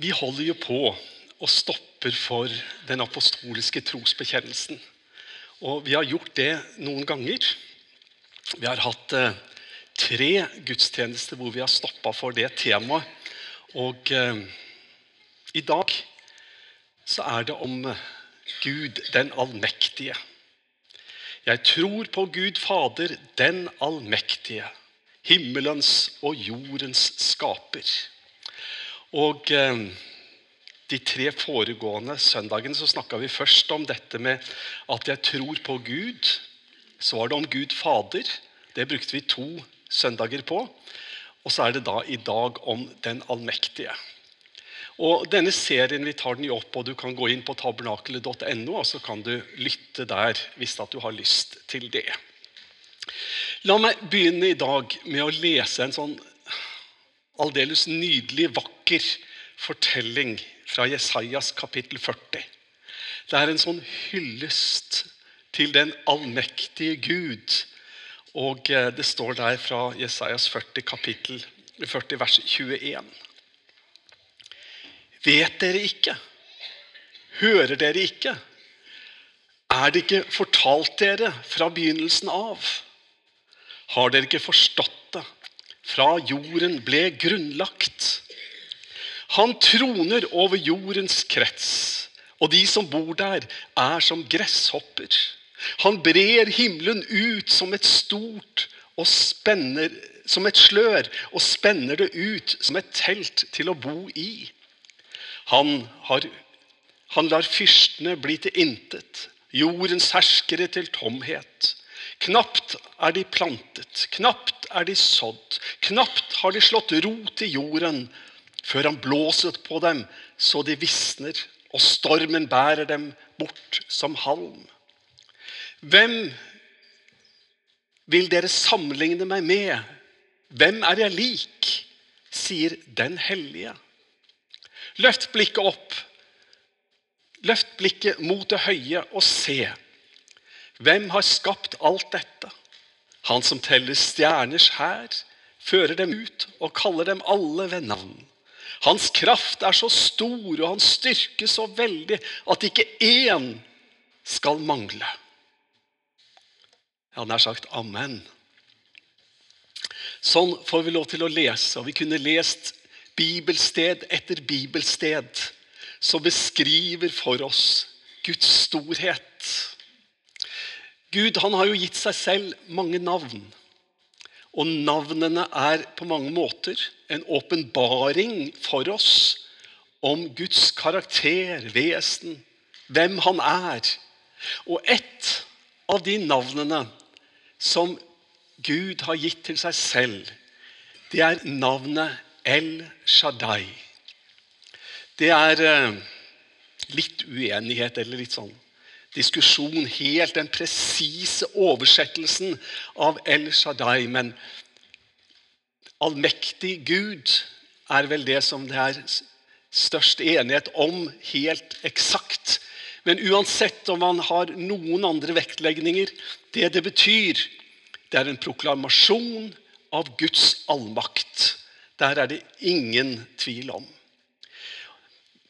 Vi holder jo på og stopper for den apostoliske trosbekjennelsen. Og vi har gjort det noen ganger. Vi har hatt eh, tre gudstjenester hvor vi har stoppa for det temaet. Og eh, i dag så er det om Gud den allmektige. Jeg tror på Gud Fader, den allmektige, himmelens og jordens skaper. Og eh, de tre foregående søndagene så snakka vi først om dette med at jeg tror på Gud. Så var det om Gud Fader. Det brukte vi to søndager på. Og så er det da i dag om Den allmektige. Og Denne serien vi tar den jo opp, og du kan gå inn på tabernakelet.no, og så kan du lytte der hvis at du har lyst til det. La meg begynne i dag med å lese en sånn aldeles nydelig, vakker fortelling fra Jesajas kapittel 40. Det er en sånn hyllest til den allmektige Gud. Og eh, det står der fra Jesajas 40 kapittel 40 vers 21. Vet dere ikke? Hører dere ikke? Er det ikke fortalt dere fra begynnelsen av? Har dere ikke forstått fra jorden ble grunnlagt? Han troner over jordens krets, og de som bor der, er som gresshopper. Han brer himmelen ut som et stort og spenner, som et slør og spenner det ut som et telt til å bo i. Han, har, han lar fyrstene bli til intet, jordens herskere til tomhet. Knapt er de plantet, knapt er de sådd, knapt har de slått rot i jorden, før han blåser på dem så de visner, og stormen bærer dem bort som halm. Hvem vil dere sammenligne meg med? Hvem er jeg lik? sier den hellige. Løft blikket opp. Løft blikket mot det høye og se. Hvem har skapt alt dette? Han som teller stjerners hær, fører dem ut og kaller dem alle ved navn. Hans kraft er så stor og hans styrke så veldig at ikke én skal mangle. Ja, nær sagt amen. Sånn får vi lov til å lese, og vi kunne lest bibelsted etter bibelsted som beskriver for oss Guds storhet. Gud han har jo gitt seg selv mange navn. Og navnene er på mange måter en åpenbaring for oss om Guds karakter, vesen, hvem han er. Og ett av de navnene som Gud har gitt til seg selv, det er navnet El Shaddai. Det er eh, litt uenighet eller litt sånn diskusjon helt den presise oversettelsen av El Shaddai. Men allmektig Gud er vel det som det er størst enighet om helt eksakt. Men uansett om man har noen andre vektlegninger Det det betyr, det er en proklamasjon av Guds allmakt. Der er det ingen tvil om.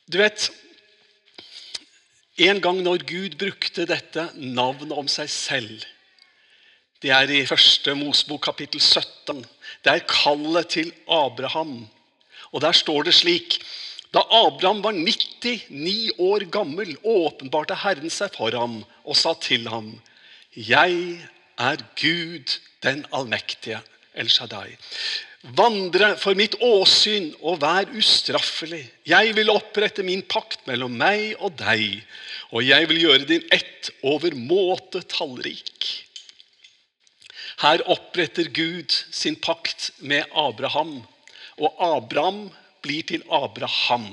Du vet, en gang når Gud brukte dette navnet om seg selv Det er i første Mosbok kapittel 17. Det er kallet til Abraham. Og Der står det slik Da Abraham var 99 år gammel, åpenbarte Herren seg for ham og sa til ham Jeg er Gud den allmektige, El Shaddai. Vandre for mitt åsyn og vær ustraffelig. Jeg vil opprette min pakt mellom meg og deg, og jeg vil gjøre din ett overmåte tallrik. Her oppretter Gud sin pakt med Abraham, og Abraham blir til Abraham.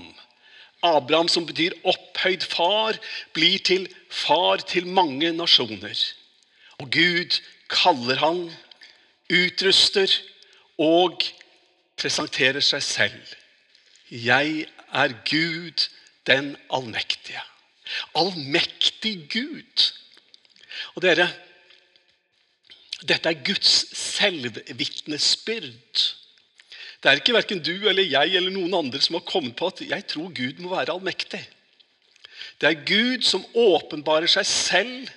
Abraham, som betyr opphøyd far, blir til far til mange nasjoner. Og Gud kaller han, utruster og presenterer seg selv. Jeg er Gud den allmektige. Allmektig Gud. Og dere, dette er Guds selvvitnesbyrd. Det er ikke verken du eller jeg eller noen andre som har kommet på at jeg tror Gud må være allmektig. Det er Gud som åpenbarer seg selv,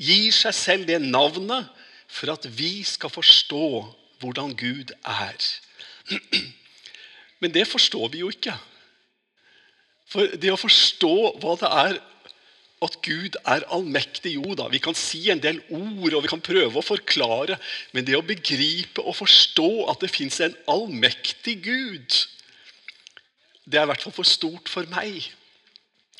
gir seg selv det navnet, for at vi skal forstå hvordan Gud er. Men det forstår vi jo ikke. For det å forstå hva det er at Gud er allmektig, jo da, vi kan si en del ord og vi kan prøve å forklare, men det å begripe og forstå at det fins en allmektig Gud, det er i hvert fall for stort for meg.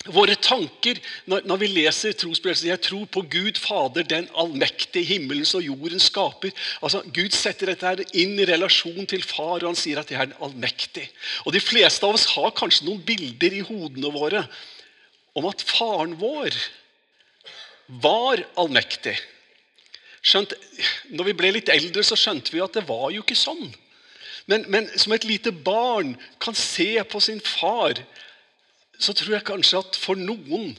Våre tanker når, når vi leser trosbevegelsen Jeg tror på Gud Fader, den allmektige himmelens og jordens skaper. Altså, Gud setter dette her inn i relasjon til far, og han sier at det er den allmektig. Og De fleste av oss har kanskje noen bilder i hodene våre om at faren vår var allmektig. Skjønt, når vi ble litt eldre, så skjønte vi at det var jo ikke sånn. Men, men som et lite barn kan se på sin far så tror jeg kanskje at for noen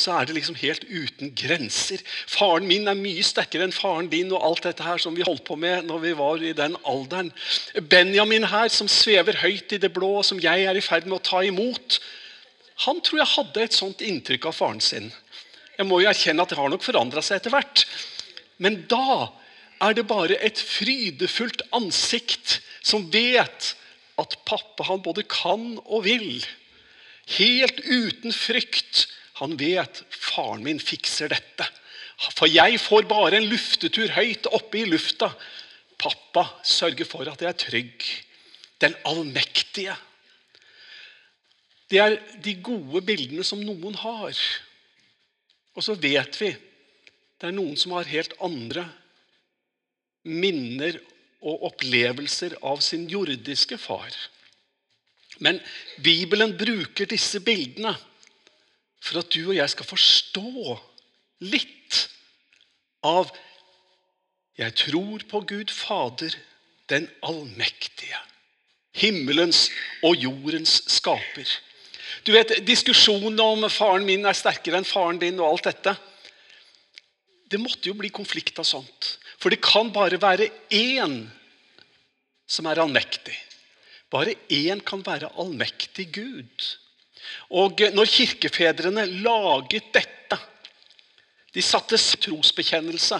så er det liksom helt uten grenser. Faren min er mye sterkere enn faren din og alt dette her som vi holdt på med når vi var i den alderen. Benjamin her, som svever høyt i det blå, og som jeg er i ferd med å ta imot, han tror jeg hadde et sånt inntrykk av faren sin. Jeg må jo erkjenne at det har nok forandra seg etter hvert. Men da er det bare et frydefullt ansikt som vet at pappa han både kan og vil. Helt uten frykt. Han vet faren min fikser dette. For jeg får bare en luftetur høyt oppe i lufta. Pappa sørger for at jeg er trygg. Den allmektige. Det er de gode bildene som noen har. Og så vet vi det er noen som har helt andre minner og opplevelser av sin jordiske far. Men Bibelen bruker disse bildene for at du og jeg skal forstå litt av Jeg tror på Gud Fader, den allmektige. Himmelens og jordens skaper. Du vet, Diskusjonen om faren min er sterkere enn faren din og alt dette Det måtte jo bli konflikt av sånt. For det kan bare være én som er allmektig. Bare én kan være allmektig Gud. Og når kirkefedrene laget dette, de satte trosbekjennelse,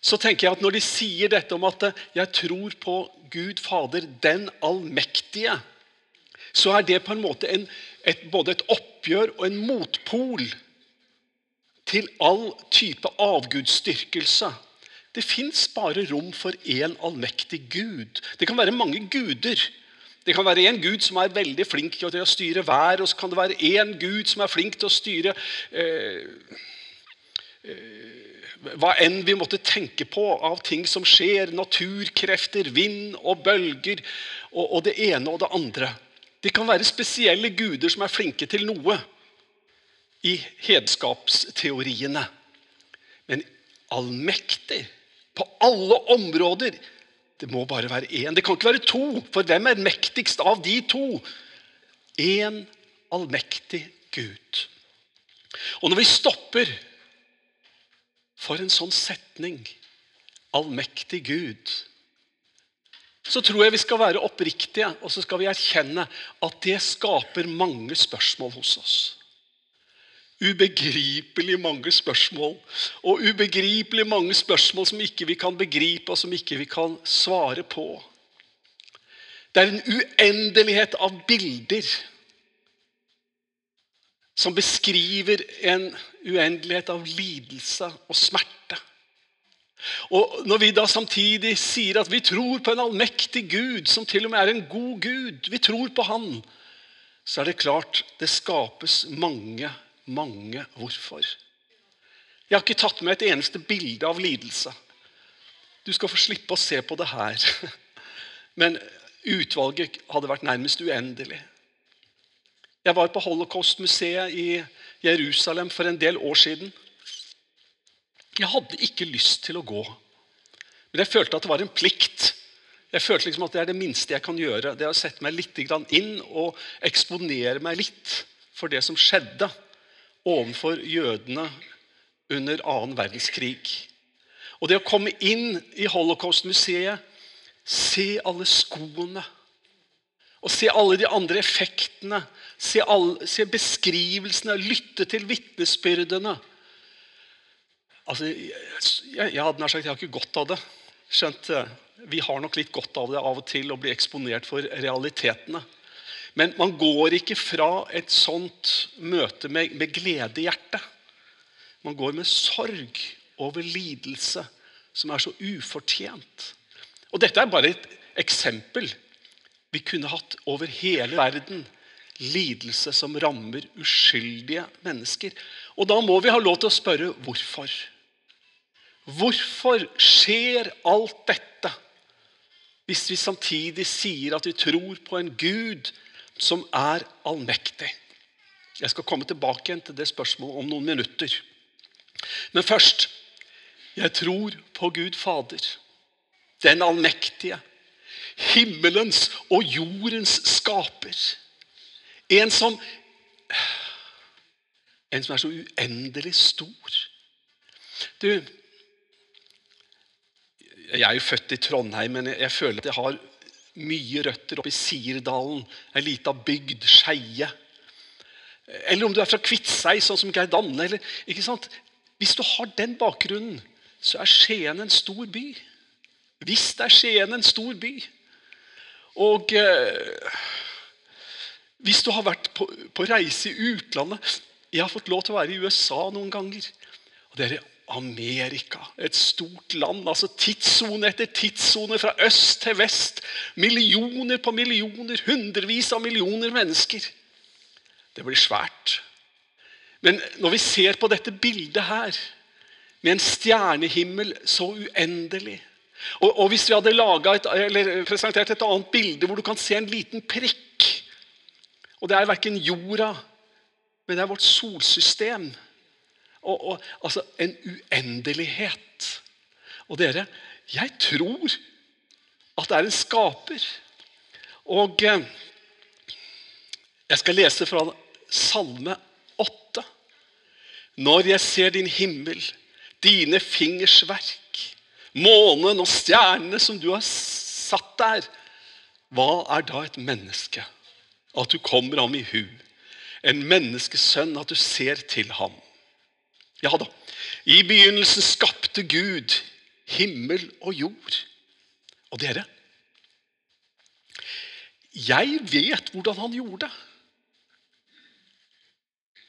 så tenker jeg at når de sier dette om at 'jeg tror på Gud Fader, den allmektige', så er det på en måte en, et, både et oppgjør og en motpol til all type avgudsdyrkelse. Det fins bare rom for én allmektig Gud. Det kan være mange guder. Det kan være en gud som er veldig flink til å styre vær, og så kan det være en gud som er flink til å styre eh, eh, hva enn vi måtte tenke på av ting som skjer. Naturkrefter, vind og bølger og, og det ene og det andre. Det kan være spesielle guder som er flinke til noe i hedskapsteoriene. Men allmektig på alle områder. Det må bare være én. Det kan ikke være to, for hvem er mektigst av de to? Én allmektig Gud. Og når vi stopper for en sånn setning, allmektig Gud, så tror jeg vi skal være oppriktige og så skal vi erkjenne at det skaper mange spørsmål hos oss ubegripelig mange spørsmål. Og ubegripelig mange spørsmål som ikke vi kan begripe, og som ikke vi kan svare på. Det er en uendelighet av bilder som beskriver en uendelighet av lidelse og smerte. Og Når vi da samtidig sier at vi tror på en allmektig Gud, som til og med er en god Gud, vi tror på Han, så er det klart det skapes mange mange hvorfor. Jeg har ikke tatt med et eneste bilde av lidelse. Du skal få slippe å se på det her. Men utvalget hadde vært nærmest uendelig. Jeg var på Holocaust-museet i Jerusalem for en del år siden. Jeg hadde ikke lyst til å gå, men jeg følte at det var en plikt. Jeg følte liksom at Det er det minste jeg kan gjøre. Det er å sette meg litt inn og eksponere meg litt for det som skjedde overfor jødene under annen verdenskrig. Og Det å komme inn i Holocaust-museet se alle skoene. Og se alle de andre effektene. Se, alle, se beskrivelsene. Lytte til vitnesbyrdene. Altså, jeg, jeg, jeg hadde nær sagt jeg har ikke godt av det. Skjønt, Vi har nok litt godt av det av og til å bli eksponert for realitetene. Men man går ikke fra et sånt møte med, med glede i hjertet. Man går med sorg over lidelse som er så ufortjent. Og Dette er bare et eksempel. Vi kunne hatt over hele verden lidelse som rammer uskyldige mennesker. Og da må vi ha lov til å spørre hvorfor. Hvorfor skjer alt dette hvis vi samtidig sier at vi tror på en Gud som er allmektig? Jeg skal komme tilbake igjen til det spørsmålet om noen minutter. Men først jeg tror på Gud Fader, den allmektige, himmelens og jordens skaper. En som, en som er så uendelig stor. Du, jeg er jo født i Trondheim, men jeg, føler at jeg har mye røtter oppe i Sirdalen, ei lita bygd, Skeie. Eller om du er fra Kviteseid, sånn som Geir Danne. Eller, ikke sant? Hvis du har den bakgrunnen, så er Skien en stor by. Hvis det er Skien en stor by. Og eh, hvis du har vært på, på, reise i utlandet Jeg har fått lov til å være i USA noen ganger. Og det er Amerika, et stort land. altså Tidssone etter tidssone, fra øst til vest. Millioner på millioner, hundrevis av millioner mennesker. Det blir svært. Men når vi ser på dette bildet her, med en stjernehimmel så uendelig og, og Hvis vi hadde et, presentert et annet bilde hvor du kan se en liten prikk Og det er verken jorda, men det er vårt solsystem og, og, altså en uendelighet. Og dere, jeg tror at det er en skaper. Og eh, jeg skal lese fra Salme 8. Når jeg ser din himmel, dine fingers verk, månen og stjernene som du har satt der, hva er da et menneske? At du kommer ham i hu. En menneskesønn, at du ser til ham. Ja da. I begynnelsen skapte Gud himmel og jord. Og dere Jeg vet hvordan han gjorde det.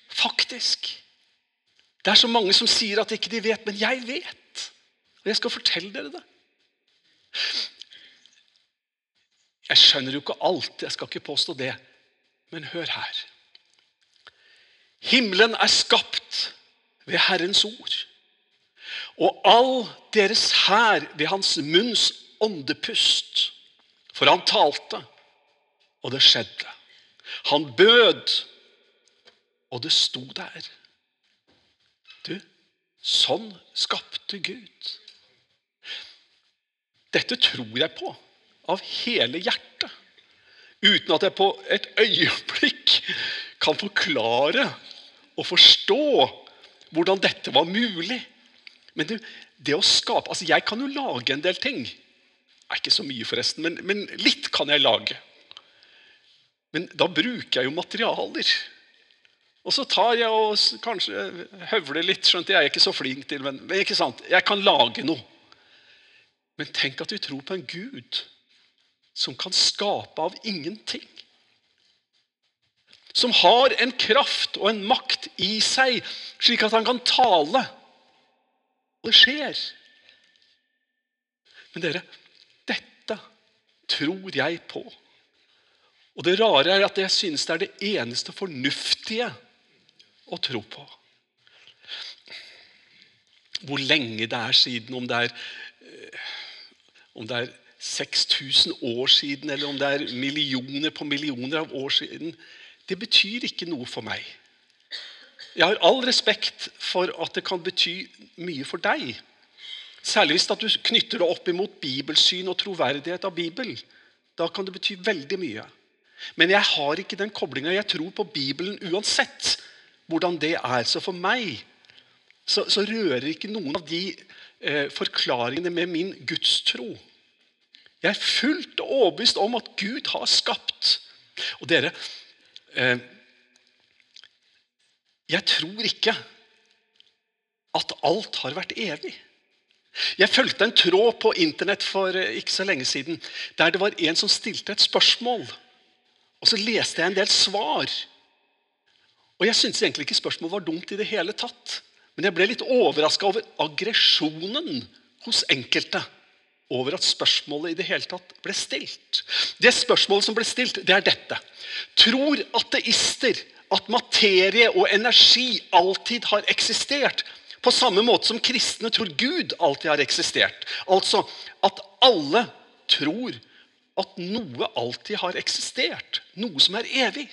Faktisk. Det er så mange som sier at ikke de vet, men jeg vet. Og jeg skal fortelle dere det. Jeg skjønner jo ikke alt, jeg skal ikke påstå det. Men hør her. Himmelen er skapt ved Herrens ord. Og all deres hær ved hans munns åndepust. For han talte, og det skjedde. Han bød, og det sto der. Du, sånn skapte Gud. Dette tror jeg på av hele hjertet. Uten at jeg på et øyeblikk kan forklare og forstå hvordan dette var mulig. Men det, det å skape altså Jeg kan jo lage en del ting. Er ikke så mye, forresten, men, men litt kan jeg lage. Men da bruker jeg jo materialer. Og så tar jeg og kanskje høvler litt. skjønt jeg er ikke så flink til, men, men ikke sant? jeg kan lage noe. Men tenk at vi tror på en Gud som kan skape av ingenting som har en kraft og en makt i seg, slik at han kan tale. Det skjer. Men dere, dette tror jeg på. Og det rare er at jeg synes det er det eneste fornuftige å tro på. Hvor lenge det er siden, om det er, eh, om det er 6000 år siden, eller om det er millioner på millioner av år siden det betyr ikke noe for meg. Jeg har all respekt for at det kan bety mye for deg. Særlig hvis du knytter det opp imot bibelsyn og troverdighet av Bibelen. Da kan det bety veldig mye. Men jeg har ikke den koblinga. Jeg tror på Bibelen uansett hvordan det er. Så for meg så, så rører ikke noen av de eh, forklaringene med min gudstro. Jeg er fullt overbevist om at Gud har skapt. Og dere Jeg tror ikke at alt har vært evig. Jeg fulgte en tråd på internett for eh, ikke så lenge siden der det var en som stilte et spørsmål. Og så leste jeg en del svar. Og Jeg syntes egentlig ikke spørsmålet var dumt i det hele tatt. Men jeg ble litt overraska over aggresjonen hos enkelte over at spørsmålet i det hele tatt ble stilt. Det spørsmålet som ble stilt, det er dette. Tror ateister at materie og energi alltid har eksistert? På samme måte som kristne tror Gud alltid har eksistert. Altså at alle tror at noe alltid har eksistert. Noe som er evig.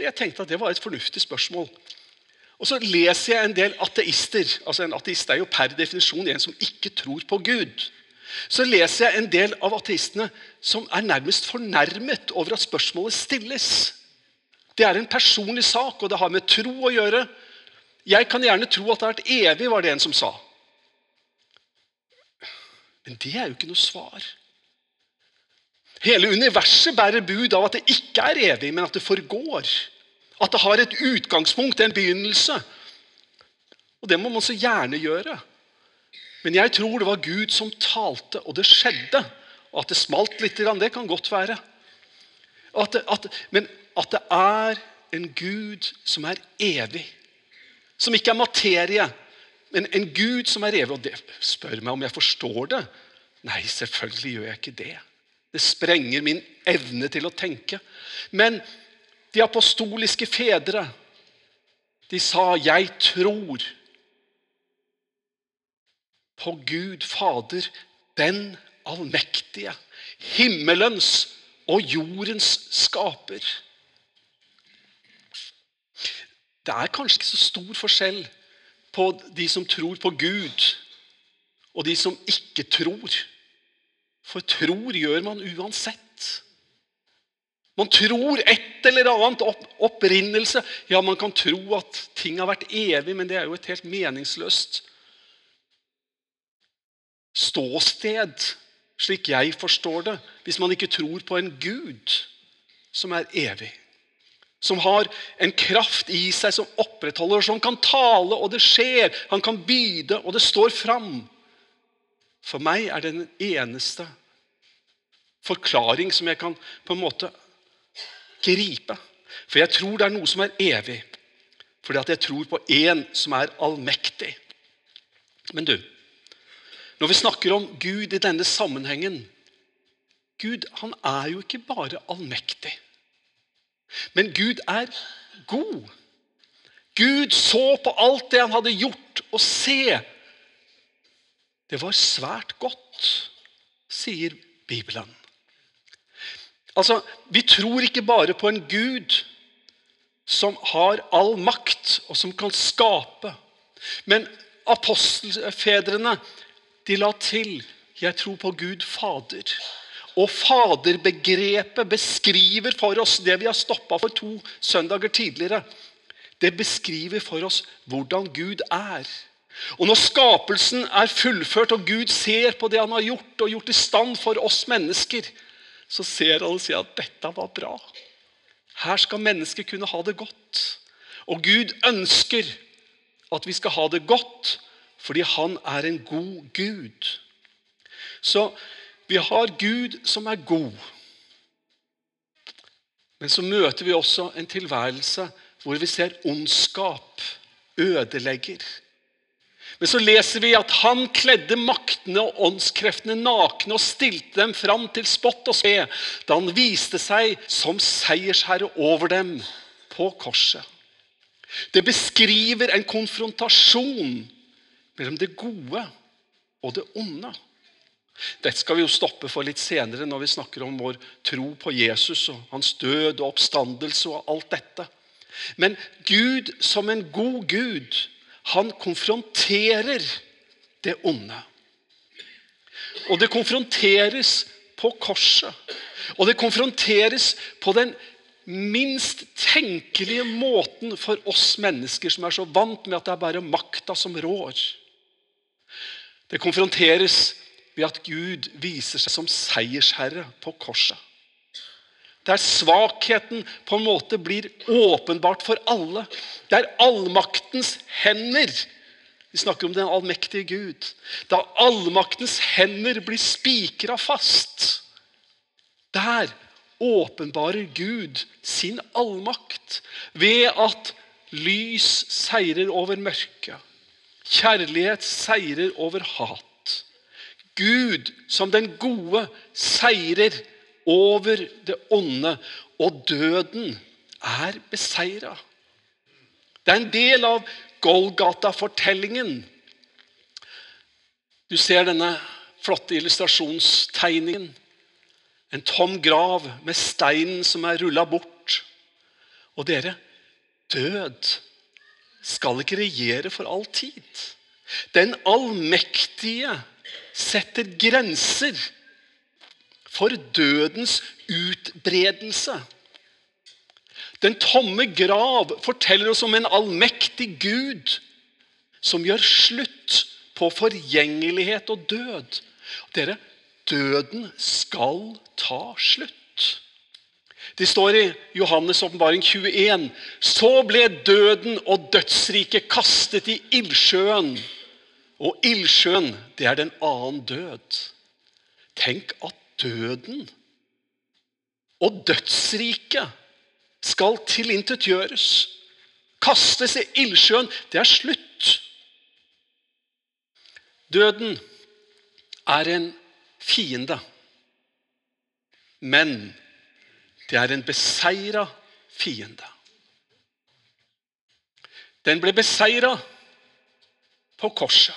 Jeg tenkte at det var et fornuftig spørsmål. Og Så leser jeg en del ateister. altså En ateist er jo per definisjon en som ikke tror på Gud. Så leser jeg en del av ateistene som er nærmest fornærmet over at spørsmålet stilles. Det er en personlig sak, og det har med tro å gjøre. Jeg kan gjerne tro at det har vært evig, var det en som sa. Men det er jo ikke noe svar. Hele universet bærer bud av at det ikke er evig, men at det forgår. At det har et utgangspunkt, en begynnelse. Og det må man så gjerne gjøre. Men jeg tror det var Gud som talte, og det skjedde. Og at det smalt litt, det kan godt være. At det, at, men at det er en Gud som er evig. Som ikke er materie, men en Gud som er evig. Og det spør meg om jeg forstår det. Nei, selvfølgelig gjør jeg ikke det. Det sprenger min evne til å tenke. Men de apostoliske fedre, de sa 'Jeg tror' på Gud Fader, den allmektige, himmelens og jordens skaper. Det er kanskje ikke så stor forskjell på de som tror på Gud, og de som ikke tror. For tror gjør man uansett. Man tror et eller annet opprinnelse. Ja, man kan tro at ting har vært evig, men det er jo et helt meningsløst ståsted, slik jeg forstår det, hvis man ikke tror på en Gud som er evig. Som har en kraft i seg som opprettholder, som kan tale, og det skjer. Han kan byde, og det står fram. For meg er det den eneste forklaring som jeg kan på en måte gripe. For jeg tror det er noe som er evig. Fordi at jeg tror på én som er allmektig. Men du, når vi snakker om Gud i denne sammenhengen Gud han er jo ikke bare allmektig. Men Gud er god. Gud så på alt det han hadde gjort, og se Det var svært godt, sier Bibelen. Altså, Vi tror ikke bare på en Gud som har all makt, og som kan skape. Men apostelfedrene de la til 'Jeg tror på Gud Fader'. Og faderbegrepet beskriver for oss det vi har stoppa for to søndager tidligere. Det beskriver for oss hvordan Gud er. Og Når skapelsen er fullført, og Gud ser på det han har gjort, og gjort i stand for oss mennesker, så ser og sier at dette var bra. Her skal mennesket kunne ha det godt. Og Gud ønsker at vi skal ha det godt fordi han er en god Gud. Så vi har Gud som er god. Men så møter vi også en tilværelse hvor vi ser ondskap ødelegger. Men så leser vi at han kledde maktene og åndskreftene nakne og stilte dem fram til spott og spe da han viste seg som seiersherre over dem på korset. Det beskriver en konfrontasjon mellom det gode og det onde. Dette skal vi jo stoppe for litt senere når vi snakker om vår tro på Jesus og hans død og oppstandelse og alt dette. Men Gud som en god Gud han konfronterer det onde. Og det konfronteres på korset. Og det konfronteres på den minst tenkelige måten for oss mennesker som er så vant med at det er bare makta som rår. Det konfronteres ved at Gud viser seg som seiersherre på korset. Der svakheten på en måte blir åpenbart for alle. Der allmaktens hender Vi snakker om den allmektige Gud. Da allmaktens hender blir spikra fast. Der åpenbarer Gud sin allmakt ved at lys seirer over mørket. Kjærlighet seirer over hat. Gud som den gode seirer over det onde, og døden er beseira. Det er en del av Golgata-fortellingen. Du ser denne flotte illustrasjonstegningen. En tom grav med steinen som er rulla bort. Og dere, død skal ikke regjere for all tid. Den allmektige setter grenser for dødens utbredelse. Den tomme grav forteller oss om en allmektig Gud som gjør slutt på forgjengelighet og død. Dere, døden skal ta slutt. Det står i Johannes' åpenbaring 21.: Så ble døden og dødsriket kastet i ildsjøen. Og ildsjøen, det er den annen død. Tenk at døden og dødsriket skal tilintetgjøres. Kastes i ildsjøen. Det er slutt. Døden er en fiende. Men det er en beseira fiende. Den ble beseira på korset.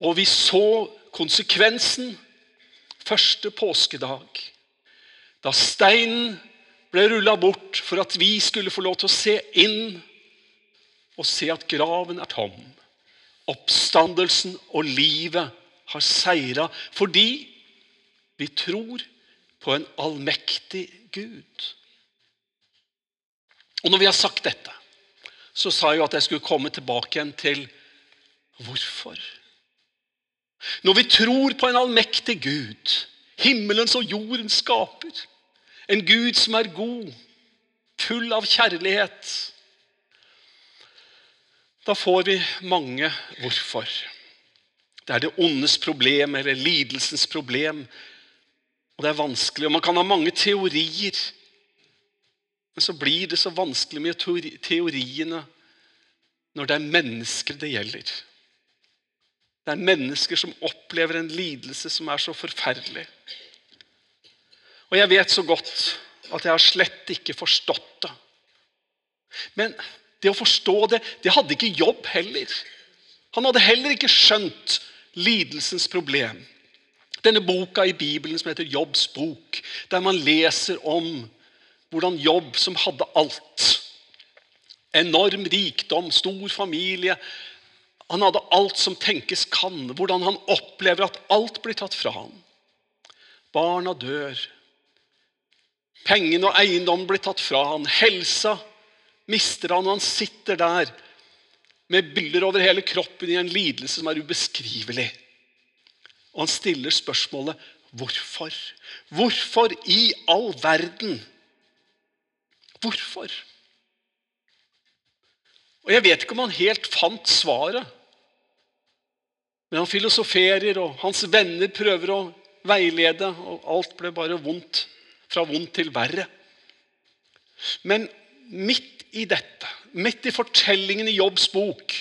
Og vi så konsekvensen første påskedag. Da steinen ble rulla bort for at vi skulle få lov til å se inn og se at graven er tom. Oppstandelsen og livet har seira fordi vi tror på en allmektig Gud. Og Når vi har sagt dette, så sa jeg jo at jeg skulle komme tilbake igjen til hvorfor. Når vi tror på en allmektig Gud, himmelens og jordens skaper, en Gud som er god, full av kjærlighet, da får vi mange hvorfor. Det er det ondes problem eller lidelsens problem. Og det er vanskelig, og Man kan ha mange teorier. Men så blir det så vanskelig med teoriene når det er mennesker det gjelder. Det er mennesker som opplever en lidelse som er så forferdelig. Og jeg vet så godt at jeg har slett ikke forstått det. Men det å forstå det, det hadde ikke Jobb heller. Han hadde heller ikke skjønt lidelsens problem. Denne boka i Bibelen som heter Jobbs bok, der man leser om hvordan Jobb, som hadde alt Enorm rikdom, stor familie, han hadde alt som tenkes kan. Hvordan han opplever at alt blir tatt fra ham. Barna dør. Pengene og eiendommen blir tatt fra ham. Helsa mister han, og han sitter der med bilder over hele kroppen i en lidelse som er ubeskrivelig. Og han stiller spørsmålet hvorfor? Hvorfor i all verden? Hvorfor? Og Jeg vet ikke om han helt fant svaret. Men han filosoferer, og hans venner prøver å veilede, og alt ble bare vondt. Fra vondt til verre. Men midt i dette, midt i fortellingen i Jobbs bok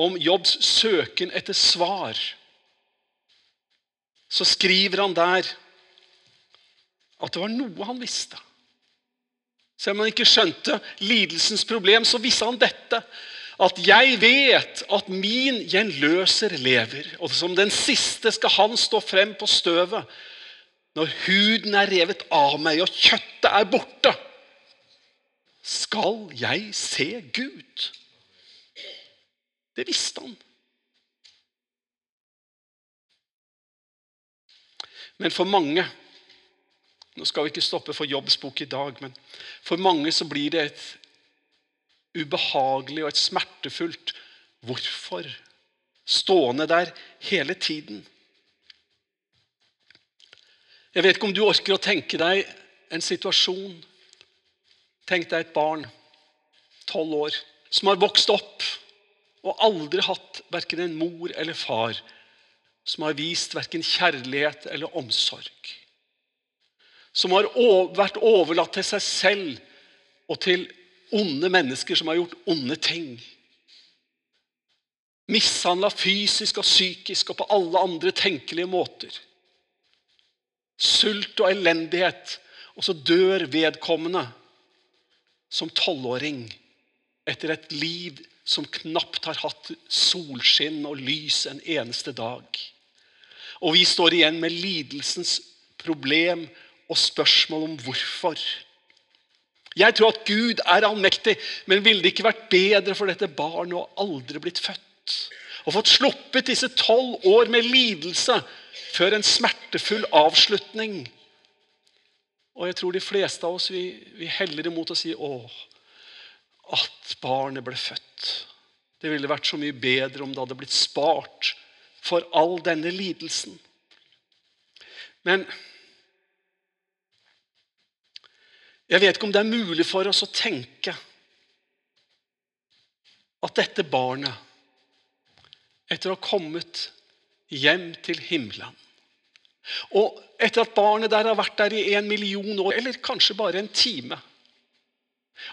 om Jobbs søken etter svar, så skriver han der at det var noe han visste. Selv om han ikke skjønte lidelsens problem, så visste han dette at jeg vet at min gjenløser lever, og som den siste skal han stå frem på støvet når huden er revet av meg og kjøttet er borte. Skal jeg se Gud? Det visste han. Men for mange Nå skal vi ikke stoppe for jobbsbok i dag, men for mange så blir det et ubehagelig og et smertefullt hvorfor stående der hele tiden. Jeg vet ikke om du orker å tenke deg en situasjon. Tenk deg et barn, tolv år, som har vokst opp og aldri hatt verken en mor eller far som har vist verken kjærlighet eller omsorg. Som har vært overlatt til seg selv og til onde mennesker som har gjort onde ting. Mishandla fysisk og psykisk og på alle andre tenkelige måter. Sult og elendighet. Og så dør vedkommende som tolvåring etter et liv som knapt har hatt solskinn og lys en eneste dag. Og vi står igjen med lidelsens problem og spørsmål om hvorfor. Jeg tror at Gud er allmektig, men ville det ikke vært bedre for dette barnet å aldri blitt født? Og fått sluppet disse tolv år med lidelse før en smertefull avslutning? Og jeg tror de fleste av oss vi, vi heller imot å si å, at barnet ble født. Det ville vært så mye bedre om det hadde blitt spart for all denne lidelsen. Men jeg vet ikke om det er mulig for oss å tenke at dette barnet, etter å ha kommet hjem til himmelen Og etter at barnet der har vært der i en million år, eller kanskje bare en time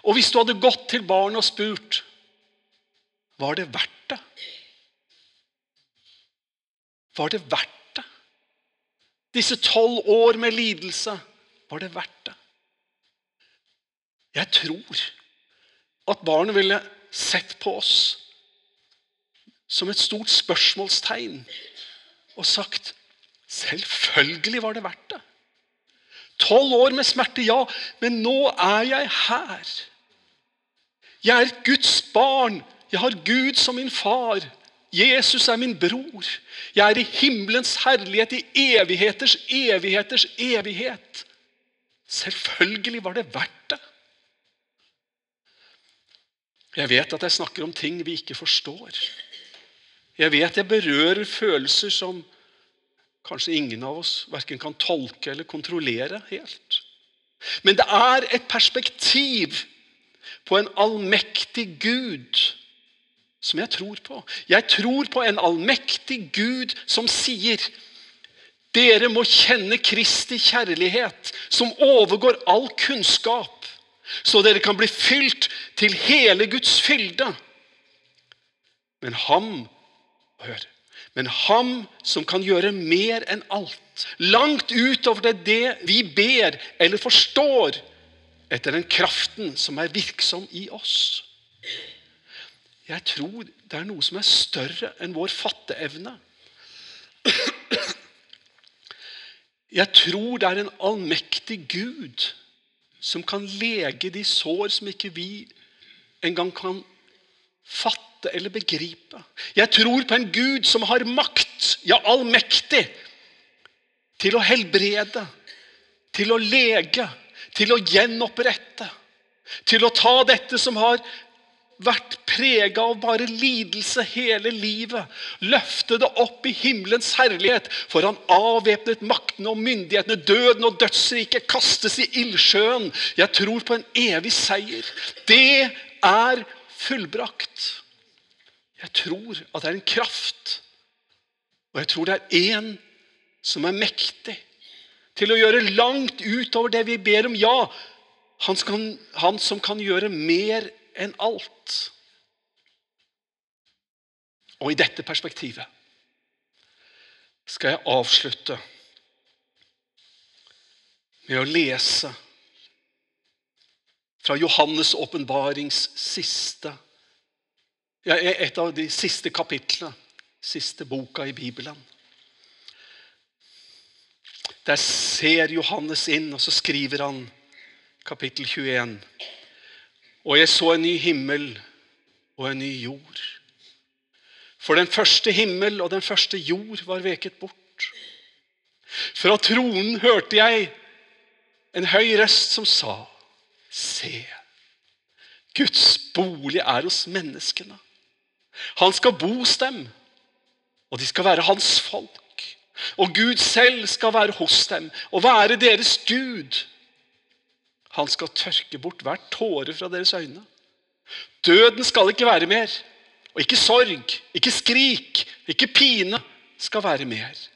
Og hvis du hadde gått til barnet og spurt var det verdt det var det verdt det? Disse tolv år med lidelse, var det verdt det? Jeg tror at barnet ville sett på oss som et stort spørsmålstegn og sagt selvfølgelig var det verdt det. Tolv år med smerte, ja, men nå er jeg her. Jeg er Guds barn. Jeg har Gud som min far. Jesus er min bror. Jeg er i himmelens herlighet, i evigheters evigheters evighet. Selvfølgelig var det verdt det. Jeg vet at jeg snakker om ting vi ikke forstår. Jeg vet jeg berører følelser som kanskje ingen av oss verken kan tolke eller kontrollere helt. Men det er et perspektiv på en allmektig Gud som jeg tror på. Jeg tror på en allmektig Gud som sier dere må kjenne Kristi kjærlighet, som overgår all kunnskap, så dere kan bli fylt til hele Guds fylde. Men ham hør, men ham som kan gjøre mer enn alt, langt utover det, det vi ber eller forstår, etter den kraften som er virksom i oss. Jeg tror det er noe som er større enn vår fatteevne. Jeg tror det er en allmektig Gud som kan lege de sår som ikke vi engang kan fatte eller begripe. Jeg tror på en Gud som har makt, ja, allmektig, til å helbrede, til å lege, til å gjenopprette. Til å ta dette som har vært prega av bare lidelse hele livet. Løfte det opp i himmelens herlighet, for han avvæpnet maktene og myndighetene. Døden og dødsriket kastes i ildsjøen. Jeg tror på en evig seier. Det er fullbrakt. Jeg tror at det er en kraft, og jeg tror det er en som er mektig til å gjøre langt utover det vi ber om. Ja, han, skal, han som kan gjøre mer enn alt. Og i dette perspektivet skal jeg avslutte med å lese fra Johannes' åpenbarings siste ja, Et av de siste kapitlene, siste boka i Bibelen. Der ser Johannes inn, og så skriver han kapittel 21. Og jeg så en ny himmel og en ny jord. For den første himmel og den første jord var veket bort. Fra tronen hørte jeg en høy røst som sa, Se, Guds bolig er hos menneskene. Han skal bo hos dem, Og de skal være hans folk. Og Gud selv skal være hos dem og være deres Gud. Han skal tørke bort hver tåre fra deres øyne. Døden skal ikke være mer. Og ikke sorg, ikke skrik, ikke pine skal være mer.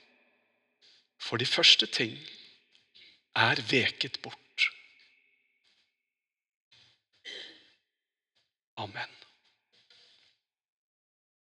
For de første ting er veket bort. Amen.